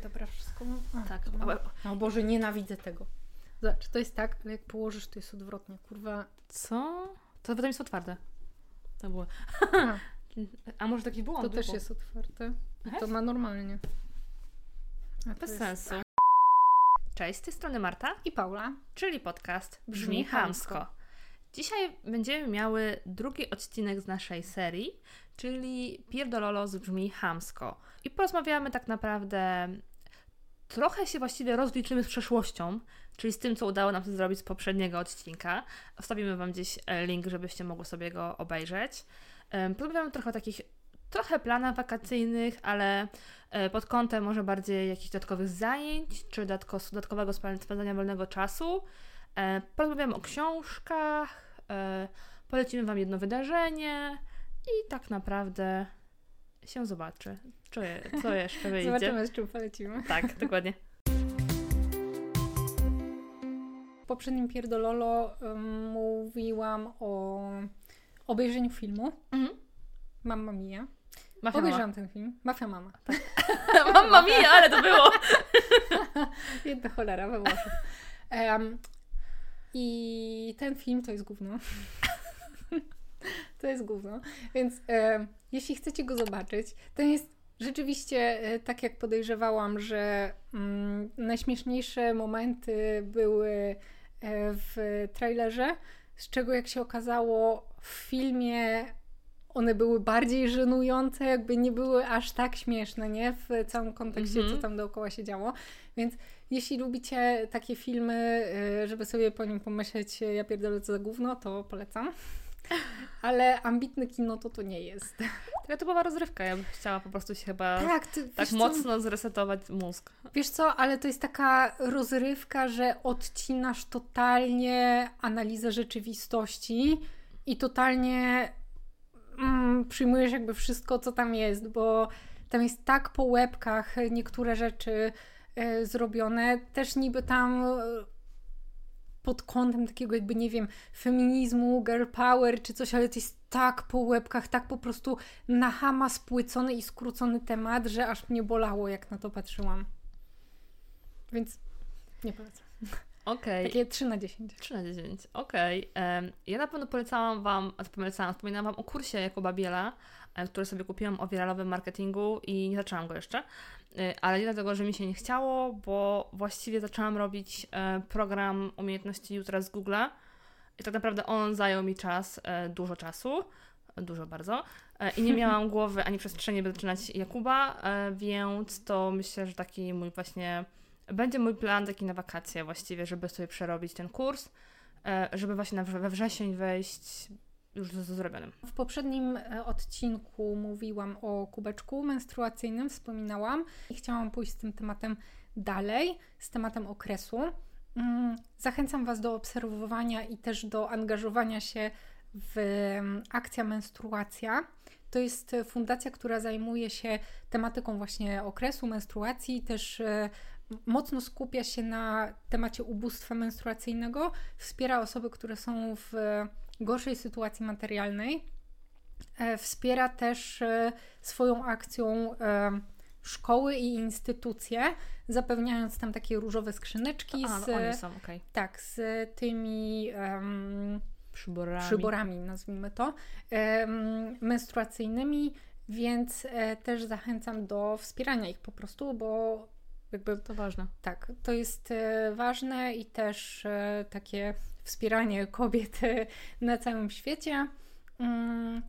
Dobra, wszystko. A, Tak. mam. O Boże, nienawidzę tego. Zobacz, to jest tak, ale jak położysz, to jest odwrotnie. Kurwa. Co? To potem jest otwarte. To było. A, A może taki błąd? to też jest otwarte. I to ma normalnie. A to Bez jest- sensu. Cześć, z tej strony Marta, I Paula. czyli podcast Brzmi Brzmi chamsko. Dzisiaj będziemy miały drugi odcinek z naszej serii, czyli Pierdololo z Brzmi Chamsko. I porozmawiamy tak naprawdę, trochę się właściwie rozliczymy z przeszłością, czyli z tym, co udało nam się zrobić z poprzedniego odcinka. Wstawimy Wam gdzieś e, link, żebyście mogły sobie go obejrzeć. Porozmawiamy trochę o takich, trochę planach wakacyjnych, ale e, pod kątem może bardziej jakichś dodatkowych zajęć, czy dodatko, dodatkowego spędzania wolnego czasu. E, Porozmawiamy o książkach, polecimy Wam jedno wydarzenie i tak naprawdę się zobaczy, co, je, co jeszcze wyjdzie. Zobaczymy, z czym polecimy. Tak, dokładnie. W poprzednim Pierdololo ym, mówiłam o obejrzeniu filmu Mhm. Mamma Mia. Mafia mama. Obejrzałam ten film. Mafia Mama. Mamma mia, ale to było! Jedna cholera we Włoszech. Em, I ten film to jest gówno. to jest gówno. Więc em, jeśli chcecie go zobaczyć, to jest rzeczywiście e, tak jak podejrzewałam, że mm, najśmieszniejsze momenty były e, w trailerze, z czego jak się okazało w filmie one były bardziej żenujące, jakby nie były aż tak śmieszne, nie? W całym kontekście, Mhm. co tam dookoła się działo. Więc jeśli lubicie takie filmy, y, żeby sobie po nim pomyśleć, y, ja pierdolę co za gówno, to polecam. Ale ambitne kino to to nie jest. Taka typowa rozrywka, ja bym chciała po prostu się chyba tak, Tak, ty, co? mocno zresetować mózg. Wiesz co, ale to jest taka rozrywka, że odcinasz totalnie analizę rzeczywistości i totalnie mm, przyjmujesz jakby wszystko, co tam jest, bo tam jest tak po łebkach niektóre rzeczy e, zrobione, też niby tam e, pod kątem takiego jakby, nie wiem, feminizmu, girl power czy coś, ale to jest tak po łebkach, tak po prostu na hama spłycony i skrócony temat, że aż mnie bolało, jak na to patrzyłam. Więc nie polecam. Okej. Takie 3 na 10. 3 na 10, okej. Em, Ja na pewno polecałam Wam, polecałam, wspominałam Wam o kursie Jakuba Biela, e, który sobie kupiłam o wiralowym marketingu i nie zaczęłam go jeszcze. E, Ale nie dlatego, że mi się nie chciało, bo właściwie zaczęłam robić e, program umiejętności jutra z Google'a i tak naprawdę on zajął mi czas, dużo czasu, dużo bardzo. I nie miałam głowy ani przestrzeni, by zaczynać Jakuba, więc to myślę, że taki mój właśnie będzie mój plan taki na wakacje właściwie, żeby sobie przerobić ten kurs, e, żeby właśnie we wrzesień wejść już z, zrobionym. W poprzednim e, odcinku mówiłam o kubeczku menstruacyjnym, wspominałam i chciałam pójść z tym tematem dalej, z tematem okresu. Mm, Zachęcam Was do obserwowania i też do angażowania się w akcja menstruacja. To jest e, fundacja, która zajmuje się tematyką właśnie okresu, menstruacji, też mocno skupia się na temacie ubóstwa menstruacyjnego, wspiera osoby, które są w gorszej sytuacji materialnej. E, Wspiera też e, swoją akcją e, szkoły i instytucje, zapewniając tam takie różowe skrzyneczki A, z, oni są, okej. tak, z tymi em, Przyborami. przyborami, nazwijmy to, em, menstruacyjnymi, więc też zachęcam do wspierania ich po prostu, bo jakby To ważne. tak, to jest e, ważne i też e, takie wspieranie kobiet e, na całym świecie. Mm,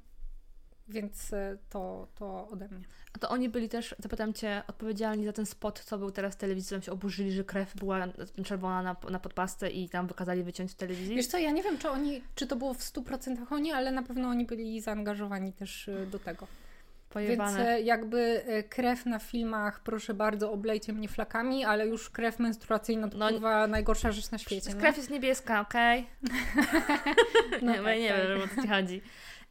Więc to, to ode mnie. A to oni byli też, zapytam Cię, odpowiedzialni za ten spot, co był teraz w telewizji, tam się oburzyli, że krew była czerwona na, na podpastę i tam wykazali wyciąć w telewizji. Wiesz co, ja nie wiem, czy oni, czy to było w 100% oni, ale na pewno oni byli zaangażowani też do tego. Więc Pojebane. e, jakby e, krew na filmach, proszę bardzo, oblejcie mnie flakami, ale już krew menstruacyjna to No, no, najgorsza rzecz na świecie. nie? Krew jest niebieska, okej? No nie, tak, nie tak. wiem, o co Ci chodzi.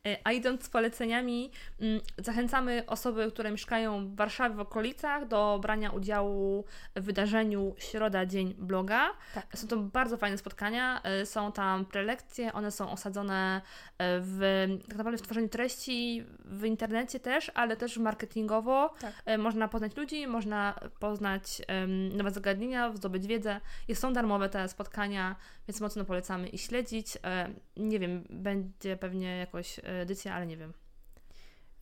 E, a idąc z poleceniami, mm, zachęcamy osoby, które mieszkają w Warszawie w okolicach do brania udziału w wydarzeniu Środa Dzień Bloga. Tak. Są to bardzo fajne spotkania, e, są tam prelekcje, one są osadzone e, w tak naprawdę w tworzeniu treści w internecie też, ale też marketingowo. Tak. Można poznać ludzi, można poznać nowe zagadnienia, zdobyć wiedzę. I są darmowe te spotkania, więc mocno polecamy i śledzić. Nie wiem, będzie pewnie jakoś edycja, ale nie wiem.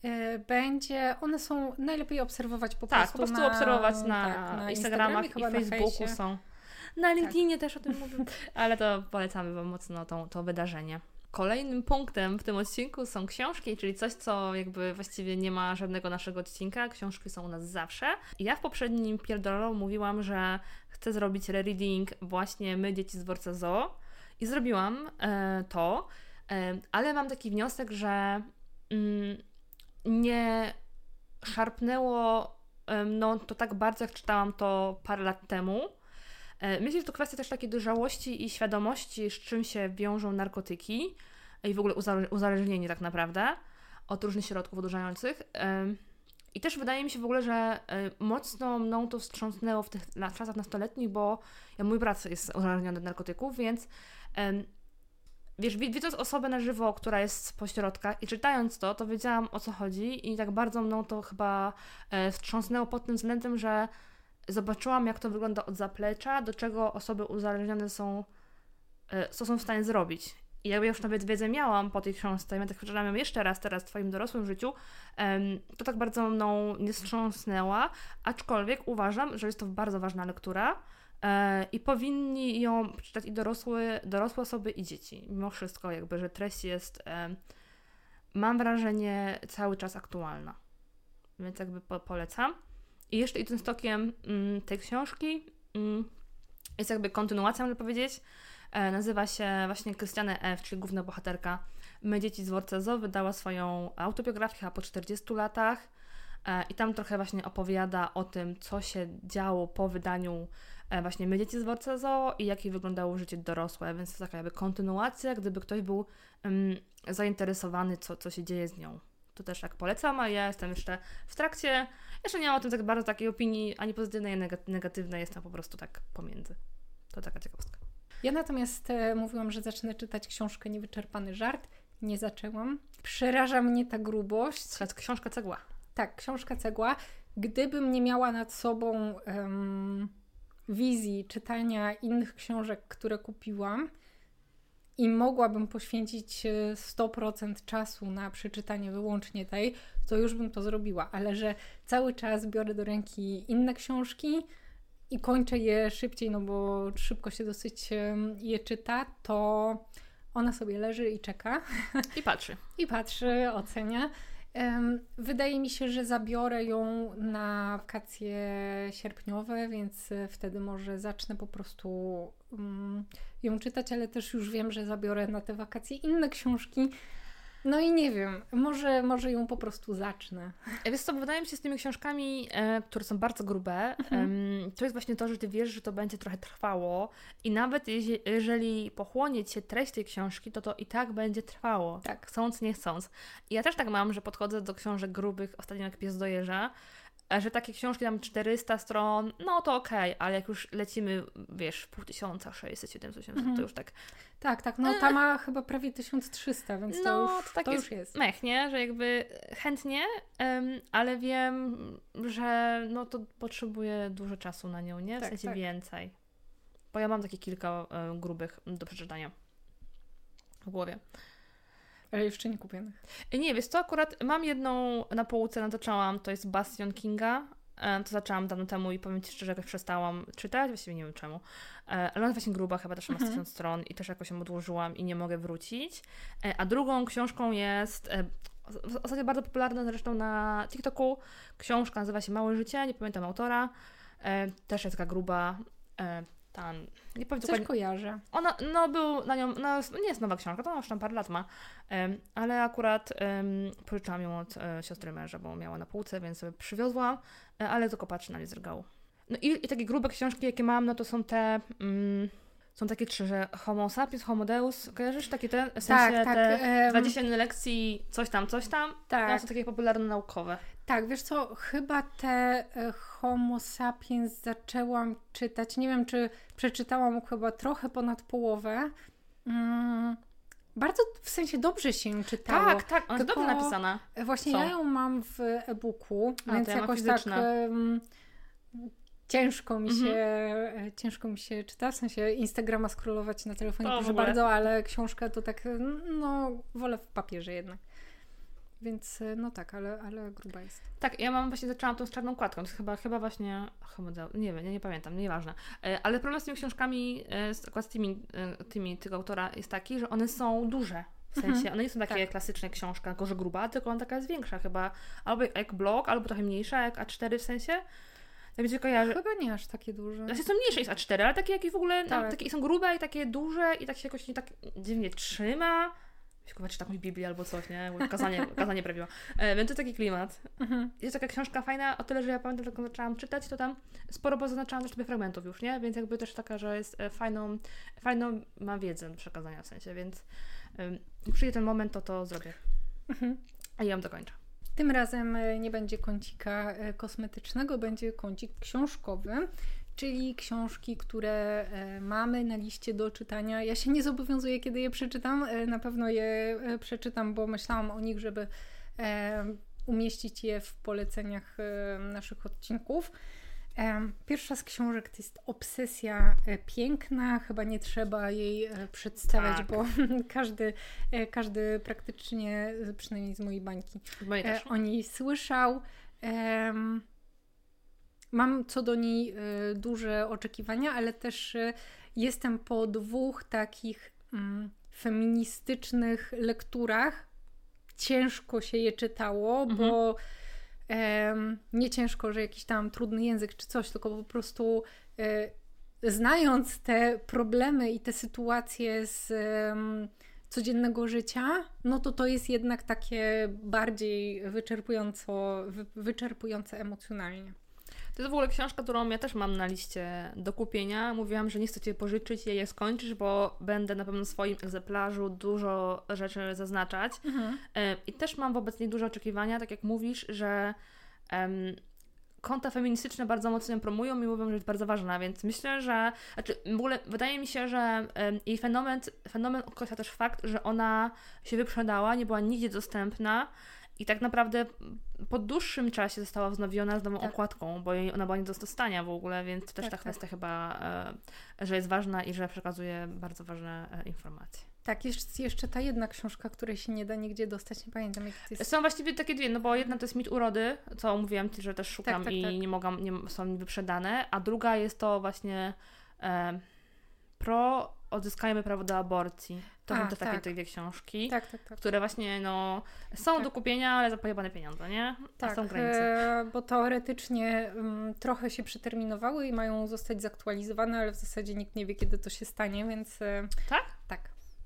E, będzie, one są najlepiej obserwować po tak, prostu. Tak, po prostu na, obserwować na, tak, na Instagramach i Facebooku są. Na tak. LinkedInie tak. też o tym mówię, ale to polecamy Wam mocno to, to wydarzenie. Kolejnym punktem w tym odcinku są książki, czyli coś, co jakby właściwie nie ma żadnego naszego odcinka. Książki są u nas zawsze. Ja w poprzednim pierdolu mówiłam, że chcę zrobić rereading właśnie My, dzieci z dworca Zoo i zrobiłam e, to. Ale mam taki wniosek, że mm, nie szarpnęło no, to tak bardzo, jak czytałam to parę lat temu. Myślę, że to kwestia też takiej dojrzałości i świadomości, z czym się wiążą narkotyki i w ogóle uzależnienie tak naprawdę od różnych środków odurzających. I też wydaje mi się w ogóle, że mocno mną to wstrząsnęło w tych czasach nastoletnich, bo ja, mój brat jest uzależniony od narkotyków, więc wiesz, widząc osobę na żywo, która jest z pośrodka i czytając to, to wiedziałam o co chodzi i tak bardzo mną to chyba e, wstrząsnęło pod tym względem, że zobaczyłam jak to wygląda od zaplecza, do czego osoby uzależnione są, e, co są w stanie zrobić. I jakby już nawet wiedzę miałam po tej książce, i tak przeczytałam ją jeszcze raz teraz w Twoim dorosłym życiu, to tak bardzo mną nie wstrząsnęła, aczkolwiek uważam, że jest to bardzo ważna lektura, I powinni ją przeczytać i dorosłe, dorosłe osoby, i dzieci. Mimo wszystko, jakby, że treść jest, e, mam wrażenie, cały czas aktualna. Więc jakby po, polecam. I jeszcze idąc tokiem mm, tej książki, mm, jest jakby kontynuacją, żeby powiedzieć. E, nazywa się właśnie Krystiane F., czyli główna bohaterka My, dzieci z Worcezo, wydała swoją autobiografię po 40 latach. I tam trochę właśnie opowiada o tym, co się działo po wydaniu E, właśnie My dzieci z Worcezo i jak wyglądało życie dorosłe, więc to taka jakby kontynuacja, gdyby ktoś był um, zainteresowany, co, co się dzieje z nią. To też tak polecam, a ja jestem jeszcze w trakcie, jeszcze nie mam o tym tak bardzo takiej opinii, ani pozytywnej, ani negatywnej, jestem po prostu tak pomiędzy. To taka ciekawostka. Ja natomiast e, mówiłam, że zacznę czytać książkę Niewyczerpany żart. Nie zaczęłam. Przeraża mnie ta grubość. Książka cegła. Tak, książka cegła. Gdybym nie miała nad sobą um, wizji czytania innych książek, które kupiłam i mogłabym poświęcić 100% e, czasu na przeczytanie wyłącznie tej, to już bym to zrobiła, ale że cały czas biorę do ręki inne książki i kończę je szybciej, no bo szybko się dosyć je czyta, to ona sobie leży i czeka. I patrzy. I patrzy, ocenia. Wydaje mi się, że zabiorę ją na wakacje sierpniowe, więc e, wtedy może zacznę po prostu mm, ją czytać, ale też już wiem, że zabiorę na te wakacje inne książki, no i nie wiem, może, może ją po prostu zacznę. Wiesz co, wydaje mi się z tymi książkami, e, które są bardzo grube, mhm. e, to jest właśnie to, że ty wiesz, że to będzie trochę trwało i nawet jeżeli, pochłonie cię treść tej książki, to to i tak będzie trwało. Tak. Chcąc, nie chcąc. I ja też tak mam, że podchodzę do książek grubych, ostatnio jak pies dojeżdża, że takie książki tam 400 stron, no to okej, okay, ale jak już lecimy, wiesz, pół tysiąca, 600, 700, 800, mhm. to już tak... Tak, tak, no ta ma chyba prawie 1300, więc no, to już, to, tak to już jest. Mech, nie? Że jakby chętnie, um, ale wiem, że no to potrzebuje dużo czasu na nią, nie? W tak, sensie tak. więcej. Bo ja mam takie kilka um, grubych do przeczytania w głowie. Ale jeszcze nie kupionych. Nie, wiesz co, akurat mam jedną na półce, zaczęłam, to jest Bastion Kinga. E, to zaczęłam dawno temu i powiem Ci szczerze, jakoś przestałam czytać, właściwie nie wiem czemu. E, ale ona jest właśnie gruba, chyba też ma mhm. 1000 stron i też jakoś ją odłożyłam i nie mogę wrócić. E, a drugą książką jest w zasadzie bardzo popularna zresztą na TikToku. Książka nazywa się Małe Życie, nie pamiętam autora. Też jest taka gruba tam, nie powiem Coś kojarzę. Ona, no był na nią, no, nie jest nowa książka, to ona już tam parę lat ma, um, ale akurat um, pożyczałam ją od e, siostry męża, bo miała na półce, więc sobie przywiozłam, e, ale tylko patrzy na nie z regału. No i, i takie grube książki, jakie mam, no to są te, um, są takie trzy, że homo sapiens, homo deus, kojarzysz takie te, w sensie Tak, tak, te em. 20 lekcji, coś tam, coś tam, Tak. to są takie popularne naukowe. Tak, wiesz co, chyba te e, Homo sapiens zaczęłam czytać. Nie wiem, czy przeczytałam chyba trochę ponad połowę. Mm, bardzo w sensie dobrze się ją czytało. Tak, tak, ona jest dobrze napisana. Właśnie Są. ja ją mam w e-booku, A, więc ja jakoś tak fizyczne. Ciężko mi Mhm. się e, ciężko mi się czyta, w sensie Instagrama scrollować na telefonie O, w proszę bardzo, ale książkę to tak no wolę w papierze jednak. Więc e, no tak, ale, ale gruba jest. Tak, ja mam właśnie, zaczęłam tą z czarną kładką, to jest chyba, chyba właśnie nie wiem, nie, nie pamiętam, nieważne. E, Ale problem z tymi książkami, z, akurat z tymi, tymi tego autora jest taki, że one są duże. W sensie, Mhm. one nie są takie Tak. klasyczne książka, tylko że gruba, tylko ona taka jest większa chyba. Albo jak blog, albo trochę mniejsza, jak A4 w sensie. Tak mi się kojarzy. Chyba nie aż takie duże. Znaczy są mniejsze niż A4, ale takie jakieś w ogóle, no, Tak. takie są grube i takie duże i tak się jakoś nie tak dziwnie trzyma. Chyba czyta jakąś Biblię albo coś, nie? Kazanie, kazanie prawiła. E, więc to taki klimat. Mhm. Jest taka książka fajna, o tyle, że ja pamiętam, jak zaczęłam czytać, to tam sporo pozaznaczałam też sobie fragmentów już, nie? Więc jakby też taka, że jest e, fajną, fajną ma wiedzę do przekazania w sensie, więc jak przyjdzie ten moment, to to zrobię. Mhm. A ja ją dokończę. Tym razem e, nie będzie kącika e, kosmetycznego, będzie kącik książkowy, czyli książki, które e, mamy na liście do czytania. Ja się nie zobowiązuję, kiedy je przeczytam. Na pewno je przeczytam, bo myślałam o nich, żeby umieścić je w poleceniach naszych odcinków. Pierwsza z książek to jest Obsesja e, Piękna. Chyba nie trzeba jej e, przedstawiać, Tak. bo każdy, e, każdy praktycznie, przynajmniej z mojej bańki, Moje o niej słyszał. Mam co do niej duże oczekiwania, ale też jestem po dwóch takich mm, feministycznych lekturach. Ciężko się je czytało, Mhm. bo nie ciężko, że jakiś tam trudny język czy coś, tylko po prostu e, znając te problemy i te sytuacje z codziennego życia, no to to jest jednak takie bardziej wyczerpująco, wy, wyczerpujące emocjonalnie. To jest w ogóle książka, którą ja też mam na liście do kupienia. Mówiłam, że nie chcę Cię pożyczyć jej, je skończysz, bo będę na pewno w swoim egzemplarzu dużo rzeczy zaznaczać. E, I też mam wobec niej duże oczekiwania, tak jak mówisz, że em, konta feministyczne bardzo mocno ją promują i mówią, że jest bardzo ważna, więc myślę, że znaczy w ogóle wydaje mi się, że em, jej fenomen, fenomen określa też fakt, że ona się wyprzedała, nie była nigdzie dostępna i tak naprawdę po dłuższym czasie została wznowiona z nową Tak. okładką, bo jej, ona była nie do dostania w ogóle, więc też Tak, ta tak. kwestia chyba, e, że jest ważna i że przekazuje bardzo ważne e, informacje. Tak, jest jeszcze ta jedna książka, której się nie da nigdzie dostać, nie pamiętam jak to jest. Są właściwie takie dwie, no bo jedna to jest mit urody, co mówiłam Ci, że też szukam tak, i tak. nie mogłam, nie, są wyprzedane, a druga jest to właśnie e, pro odzyskajmy prawo do aborcji. To są też takie tak. dwie książki, Tak, tak, tak. które właśnie no, są Tak. do kupienia, ale za pojebane pieniądze, nie? A Tak, są granice. bo teoretycznie mm, trochę się przeterminowały i mają zostać zaktualizowane, ale w zasadzie nikt nie wie, kiedy to się stanie, więc e, Tak?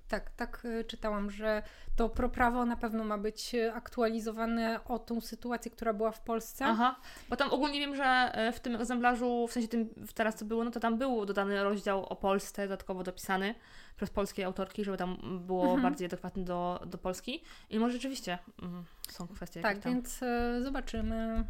Tak. Tak, e, czytałam, że to proprawo na pewno ma być e, aktualizowane o tą sytuację, która była w Polsce. Aha, bo tam ogólnie wiem, że e, w tym egzemplarzu, w sensie tym teraz co było, no to tam był dodany rozdział o Polsce, dodatkowo dopisany przez polskie autorki, żeby tam było Mhm. bardziej adekwatny do, do Polski. I może rzeczywiście mm, są kwestie tak, tam. więc zobaczymy.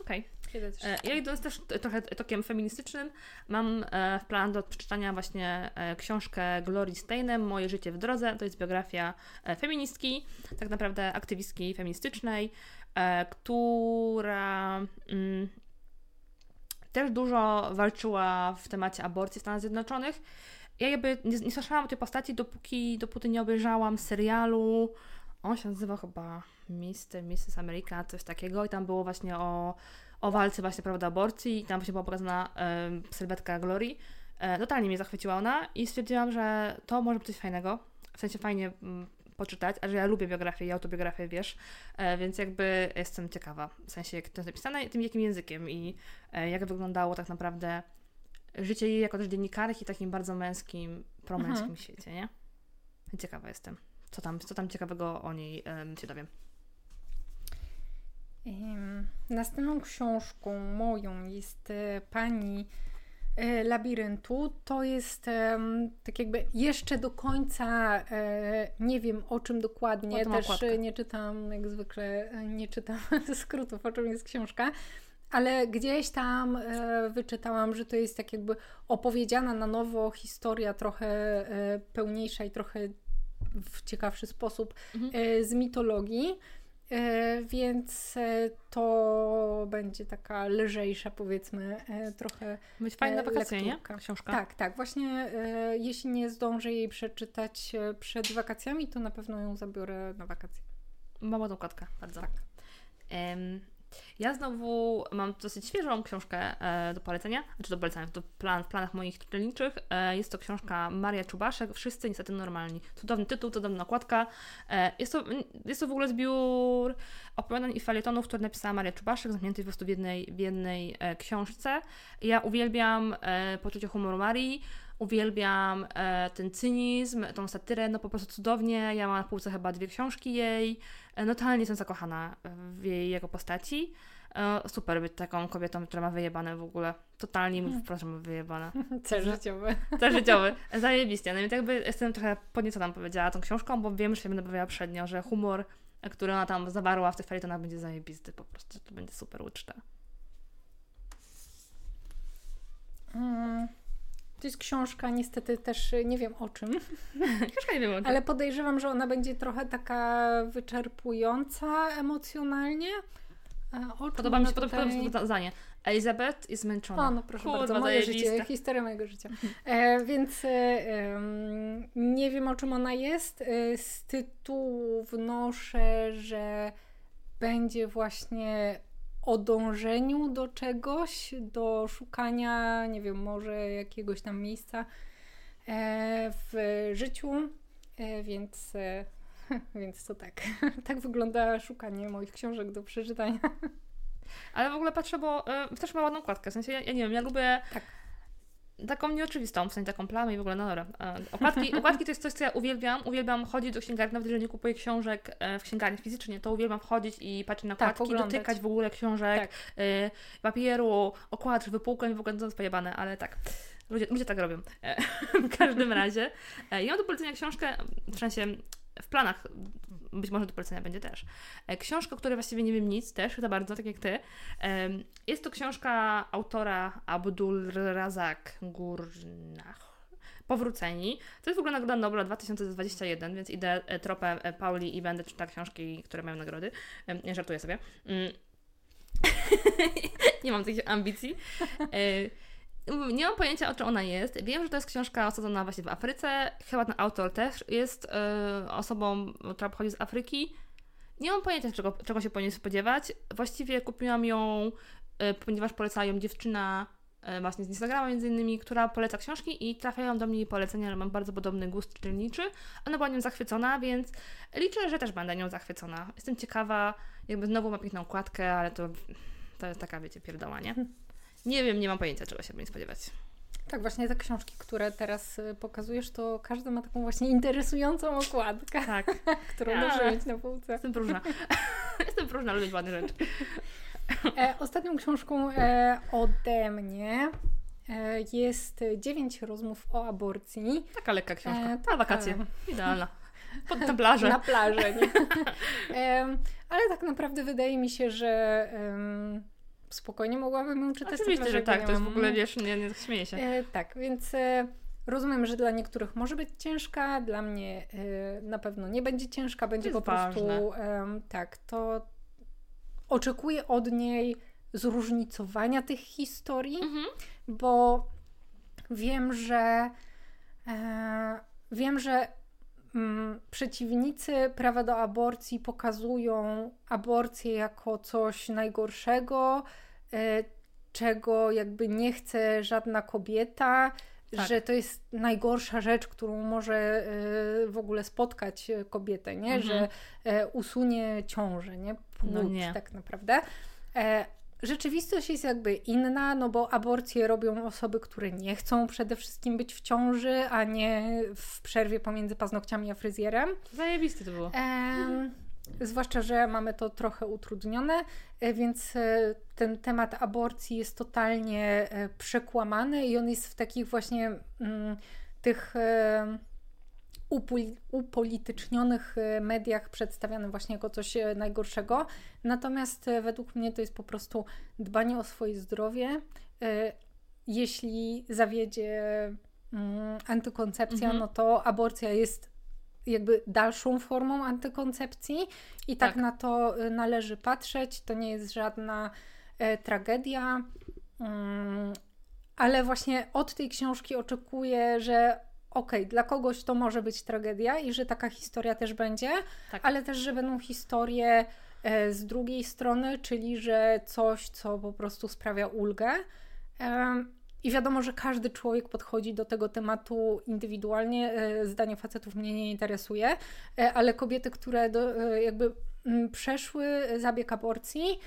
Okej. Też... E, Ja idąc też trochę tokiem feministycznym, mam e, w plan do przeczytania właśnie e, książkę Glory Steinem Moje życie w drodze. To jest biografia feministki, tak naprawdę aktywistki feministycznej, która mm, też dużo walczyła w temacie aborcji w Stanach Zjednoczonych. Ja jakby nie, nie słyszałam o tej postaci, dopóki, dopóty nie obejrzałam serialu. On się nazywa chyba Mr. Mrs. America, coś takiego. I tam było właśnie o, o walce właśnie prawda aborcji. I tam właśnie była pokazana em, sylwetka Glory. E, totalnie mnie zachwyciła ona i stwierdziłam, że to może być coś fajnego. W sensie fajnie mm, poczytać, a że ja lubię biografię i autobiografię, wiesz, e, więc jakby jestem ciekawa. W sensie, jak to jest napisane, tym jakim językiem i e, jak wyglądało tak naprawdę życie jej jako też dziennikarki w takim bardzo męskim, promęskim Mhm. świecie, nie? Ciekawa jestem. Co tam, co tam ciekawego o niej em, się dowiem. Em, Następną książką moją jest e, pani e, labiryntu. To jest tak jakby jeszcze do końca e, nie wiem o czym dokładnie. Też okładkę. nie czytam, jak zwykle, nie czytam skrótów, o czym jest książka. Ale gdzieś tam wyczytałam, że to jest tak jakby opowiedziana na nowo historia trochę pełniejsza i trochę w ciekawszy sposób mhm. e, z mitologii. E, więc e, to będzie taka lżejsza, powiedzmy, trochę. Być fajna wakacje, nie? Książka. Tak, tak. Właśnie jeśli nie zdążę jej przeczytać przed wakacjami, to na pewno ją zabiorę na wakacje. Mała dokładka, bardzo. Tak. Um, ja znowu mam dosyć świeżą książkę e, do polecenia, znaczy do polecenia, plan, w planach moich czytelniczych. E, jest to książka Maria Czubaszek, Wszyscy niestety normalni. Cudowny tytuł, cudowna okładka. E, jest, to, jest to w ogóle zbiór opowiadań i falietonów, które napisała Maria Czubaszek, zamknięty po prostu w jednej, w jednej książce. Ja uwielbiam poczucie humoru Marii, uwielbiam e, ten cynizm, tą satyrę, no po prostu cudownie. Ja mam na półce chyba dwie książki jej. No totalnie jestem zakochana w jej jego postaci. E, super być taką kobietą, która ma wyjebane w ogóle. Totalnie mi proszę ma wyjebane. Cel życiowy. Cel życiowy. Zajebiście. No więc jakby jestem trochę podniecona powiedziała tą książką, bo wiem, że się będę bawiła przednio, że humor, który ona tam zawarła w tych felietonach będzie zajebisty po prostu. To będzie super uczta. Mm. To jest książka, niestety też nie wiem o czym. książka nie wiem o czym. Ale podejrzewam, że ona będzie trochę taka wyczerpująca emocjonalnie. O podoba mi się, tutaj... podoba mi się to zdanie. Elizabeth jest zmęczona. O, no proszę Kurwa, bardzo, moje życie, historia mojego życia. E, więc e, nie wiem, o czym ona jest. E, z tytułu wnoszę, że będzie właśnie o dążeniu do czegoś, do szukania, nie wiem, może jakiegoś tam miejsca e, w życiu, e, więc, e, więc to tak. Tak wygląda szukanie moich książek do przeczytania. Ale w ogóle patrzę, bo też ma ładną kładkę. W sensie, ja, ja nie wiem, ja lubię. Tak taką nieoczywistą, w sensie taką plamę i w ogóle, no dobra. E, okładki, okładki to jest coś, co ja uwielbiam. Uwielbiam chodzić do księgarni, nawet jeżeli nie kupuję książek e, w księgarni fizycznie, to uwielbiam wchodzić i patrzeć na tak, okładki, tak, dotykać w ogóle książek, tak. Y, papieru, okładek, wypółkę i w ogóle to jest pojebane, ale tak. Ludzie, ludzie tak robią. w każdym razie. Ja mam do polecenia książkę, w sensie w planach być może do polecenia będzie też. E, książka, o której właściwie nie wiem nic też za bardzo, tak jak ty. Jest to książka autora Abdul Razak. Powróceni. To jest w ogóle Nagroda Nobla 2021, więc idę e, tropem e, Pauli i będę czytać książki, które mają nagrody. Żartuję sobie. Mm. nie mam takich ambicji. Nie mam pojęcia, o czym ona jest. Wiem, że to jest książka osadzona właśnie w Afryce. Chyba ten autor też jest yy, osobą, która pochodzi z Afryki. Nie mam pojęcia, czego, czego się powinien spodziewać. Właściwie kupiłam ją, yy, ponieważ polecała ją dziewczyna yy, właśnie z Instagrama między innymi, która poleca książki i trafiają do mnie jej polecenia, że mam bardzo podobny gust czytelniczy. Ona była nią zachwycona, więc liczę, że też będę nią zachwycona. Jestem ciekawa, jakby znowu ma piękną okładkę, ale to, to jest taka, wiecie, pierdoła, nie? Nie wiem, nie mam pojęcia, czego się będzie spodziewać. Tak, właśnie te książki, które teraz y, pokazujesz, to każda ma taką właśnie interesującą okładkę, tak. którą ja. może mieć na półce. Jestem próżna. Jestem próżna lubić ładne rzeczy. E, ostatnią książką e, ode mnie e, jest dziewięć rozmów o aborcji. Taka lekka książka. E, na wakacje. Idealna. Pod, na plażę. Na plażę, nie? E, ale tak naprawdę wydaje mi się, że spokojnie mogłabym ją czytać. Oczywiście, że tak, to jest w ogóle, wiesz, nie, nie śmieję się. E, tak, więc e, rozumiem, że dla niektórych może być ciężka, dla mnie e, na pewno nie będzie ciężka, będzie po prostu, tak, to oczekuję od niej zróżnicowania tych historii, mhm. bo wiem, że e, wiem, że przeciwnicy prawa do aborcji pokazują aborcję jako coś najgorszego, e, czego jakby nie chce żadna kobieta, tak. że to jest najgorsza rzecz, którą może e, w ogóle spotkać kobietę, nie? Mhm. Że e, usunie ciążę, nie? Płód, no nie. tak naprawdę. Rzeczywistość jest jakby inna, no bo aborcje robią osoby, które nie chcą przede wszystkim być w ciąży, a nie w przerwie pomiędzy paznokciami a fryzjerem. Zajebiste to było. zwłaszcza, że mamy to trochę utrudnione, e, więc e, ten temat aborcji jest totalnie e, przekłamany i on jest w takich właśnie mm, tych upolitycznionych mediach przedstawiany właśnie jako coś najgorszego. Natomiast według mnie to jest po prostu dbanie o swoje zdrowie. Jeśli zawiedzie mm, antykoncepcja, mhm. no to aborcja jest jakby dalszą formą antykoncepcji i tak, tak na to y, należy patrzeć. To nie jest żadna tragedia. Mm, ale właśnie od tej książki oczekuję, że okej, okay, dla kogoś to może być tragedia i że taka historia też będzie, tak. ale też, że będą historie e, z drugiej strony, czyli że coś, co po prostu sprawia ulgę. I wiadomo, że każdy człowiek podchodzi do tego tematu indywidualnie. E, zdanie facetów mnie nie interesuje, e, ale kobiety, które do, jakby mm, przeszły zabieg aborcji,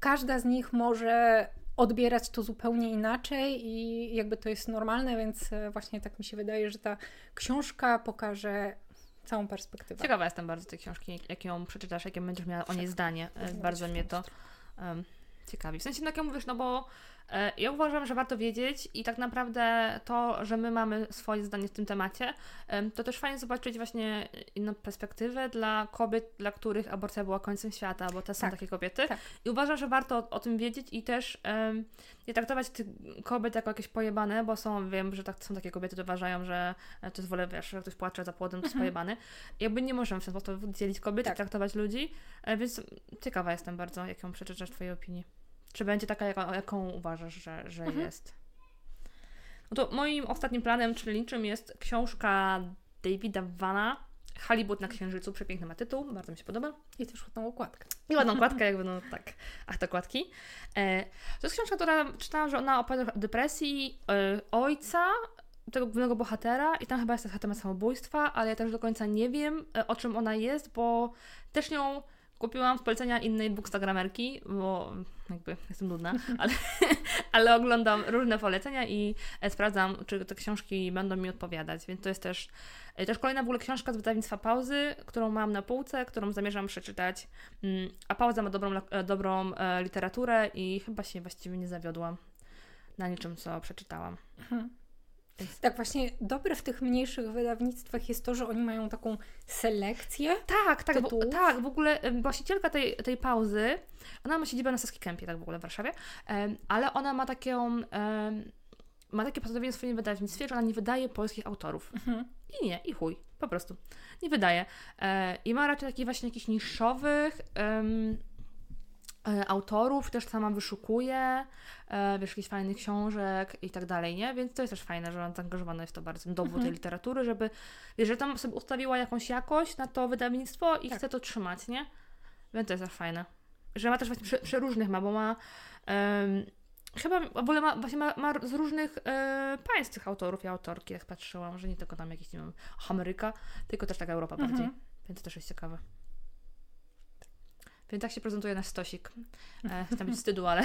każda z nich może odbierać to zupełnie inaczej i jakby to jest normalne, więc właśnie tak mi się wydaje, że ta książka pokaże całą perspektywę. Ciekawa jestem bardzo tej książki, jak ją przeczytasz, jakie będziesz miała o niej zdanie. Bardzo mnie to um, ciekawi. W sensie, tak jak mówisz, no bo E, ja uważam, że warto wiedzieć i tak naprawdę to, że my mamy swoje zdanie w tym temacie, to też fajnie zobaczyć właśnie inną perspektywę dla kobiet, dla których aborcja była końcem świata, bo te są tak, takie kobiety. Tak. I uważam, że warto o, o, tym wiedzieć i też um, nie traktować tych kobiet jako jakieś pojebane, bo są, wiem, że tak, są takie kobiety, które uważają, że e, to jest wolę, wiesz, że ktoś płacze za płodem, to jest mhm. pojebany. I jakby nie możemy w ten sposób dzielić kobiet tak. i traktować ludzi, e, więc ciekawa jestem bardzo, jaką przeczytasz Twojej opinii. Czy będzie taka, jaką, jaką uważasz, że, że mhm. jest? No to moim ostatnim planem czytelniczym jest książka Davida Vana Halibut na Księżycu. Przepiękny ma tytuł, bardzo mi się podoba. I też ładną okładkę. I ładną okładkę, jakby no tak, ach te okładki. E, to jest książka, która czytałam, że ona opowiada o depresji e, ojca, tego głównego bohatera i tam chyba jest temat samobójstwa, ale ja też do końca nie wiem, e, o czym ona jest, bo też ją Kupiłam z polecenia innej bookstagramerki, bo jakby jestem nudna, ale, ale oglądam różne polecenia i e, sprawdzam, czy te książki będą mi odpowiadać, więc to jest też, e, też kolejna w ogóle książka z wydawnictwa Pauzy, którą mam na półce, którą zamierzam przeczytać, mm, a Pauza ma dobrą, e, dobrą literaturę i chyba się właściwie nie zawiodłam na niczym, co przeczytałam. Mhm. Tak, właśnie dobre w tych mniejszych wydawnictwach jest to, że oni mają taką selekcję. Tak, tak, bo, tak. W ogóle właścicielka tej, tej pauzy, ona ma siedzibę na Saski Kempie, tak w ogóle w Warszawie, ale ona ma taką. ma takie postanowienie w swoim wydawnictwie, że ona nie wydaje polskich autorów. Mhm. I nie, i chuj, po prostu. Nie wydaje. E, I ma raczej takich właśnie jakichś niszowych, autorów, też sama wyszukuje, e, wiesz, jakichś fajnych książek i tak dalej, nie? Więc to jest też fajne, że on zaangażowany jest to bardzo dowód mhm. tej literatury, żeby, wiesz, że tam sobie ustawiła jakąś jakość na to wydawnictwo i tak. chce to trzymać, nie? Więc to jest też fajne. Że ma też właśnie przeróżnych ma, bo ma um, chyba w ogóle ma, właśnie ma, ma z różnych e, państw tych autorów i autorki, jak patrzyłam, że nie tylko tam jakiś, nie wiem, Ameryka, tylko też taka Europa mhm. bardziej. Więc to też jest ciekawe. Więc tak się prezentuje nasz stosik. E, chcę być wstydu, ale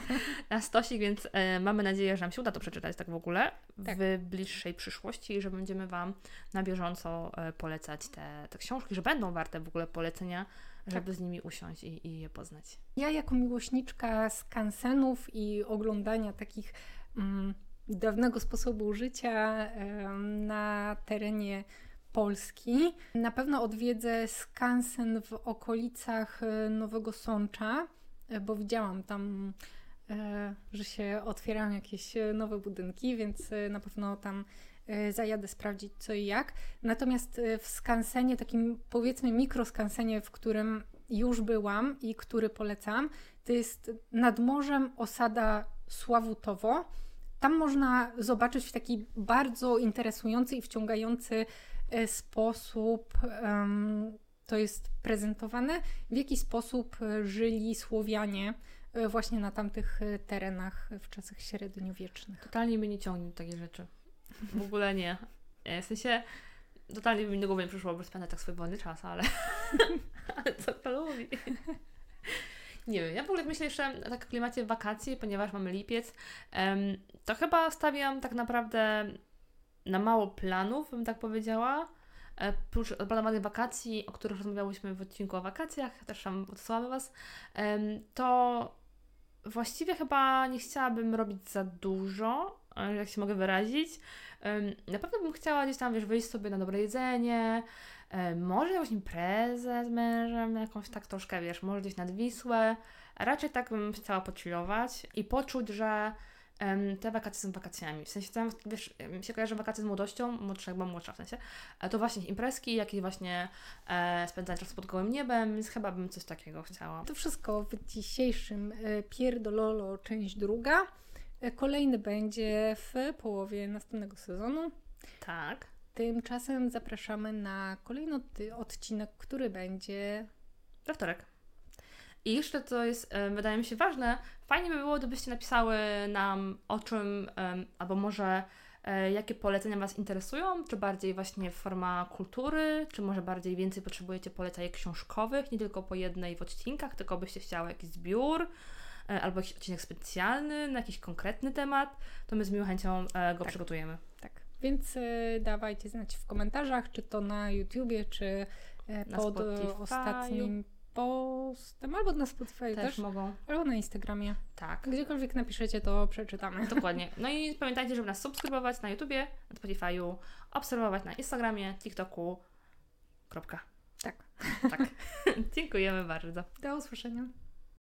nasz stosik, więc e, mamy nadzieję, że nam się uda to przeczytać tak w ogóle tak. w bliższej przyszłości i że będziemy Wam na bieżąco e, polecać te, te książki, że będą warte w ogóle polecenia, żeby tak. z nimi usiąść i, i je poznać. Ja jako miłośniczka skansenów i oglądania takich mm, dawnego sposobu życia na terenie Polski. Na pewno odwiedzę skansen w okolicach e, Nowego Sącza, e, bo widziałam tam, e, że się otwierają jakieś nowe budynki, więc na pewno tam zajadę sprawdzić co i jak. Natomiast w skansenie, takim powiedzmy mikroskansenie, w którym już byłam i który polecam, to jest nad morzem osada Sławutowo. Tam można zobaczyć taki bardzo interesujący i wciągający sposób to jest prezentowane, w jaki sposób e, żyli Słowianie e, właśnie na tamtych terenach w czasach średniowiecznych. Totalnie mnie nie ciągnie takie rzeczy. W ogóle nie. W sensie totalnie mi do głowy nie przyszło, bo spędzę tak swój wolny czas, ale, ale co to lubi. Nie wiem, ja w ogóle myślę jeszcze o takim klimacie wakacji, ponieważ mamy lipiec, to chyba stawiam tak naprawdę na mało planów, bym tak powiedziała. e, prócz planowanych wakacji, o których rozmawiałyśmy w odcinku o wakacjach, też tam odsyłamy Was, to właściwie chyba nie chciałabym robić za dużo, e, jak się mogę wyrazić. Na pewno bym chciała gdzieś tam, wiesz, wyjść sobie na dobre jedzenie, e, może jakąś imprezę z mężem, jakąś tak troszkę, wiesz, może gdzieś nad Wisłę. Raczej tak bym chciała pochillować i poczuć, że te wakacje są wakacjami. W sensie tam, wiesz, mi się kojarzy wakacje z młodością, młodsza, bo młodsza w sensie, e, to właśnie imprezki, jakieś właśnie e, spędzanie czasu pod gołym niebem, więc chyba bym coś takiego chciała. To wszystko w dzisiejszym e, Pierdololo, część druga. E, Kolejny będzie w połowie następnego sezonu. Tak. Tymczasem zapraszamy na kolejny od- odcinek, który będzie. We wtorek. I jeszcze to jest, em, wydaje mi się, ważne. Fajnie by było, gdybyście napisały nam o czym, albo może e, jakie polecenia Was interesują, czy bardziej właśnie forma kultury, czy może bardziej więcej potrzebujecie polecajek książkowych, nie tylko po jednej w odcinkach, tylko byście chciały jakiś zbiór, e, albo jakiś odcinek specjalny na jakiś konkretny temat, to my z miłą chęcią e, go Tak. przygotujemy. Tak. Więc e, dawajcie znać w komentarzach, czy to na YouTubie, czy e, Na pod e, ostatnim postem, albo na Spotify Też, też, mogą. albo na Instagramie. Tak. Gdziekolwiek napiszecie, to przeczytamy. Dokładnie. No i pamiętajcie, żeby nas subskrybować na YouTubie, na Spotify'u, obserwować na Instagramie, TikToku. Kropka. Tak. Tak. Dziękujemy bardzo. Do usłyszenia.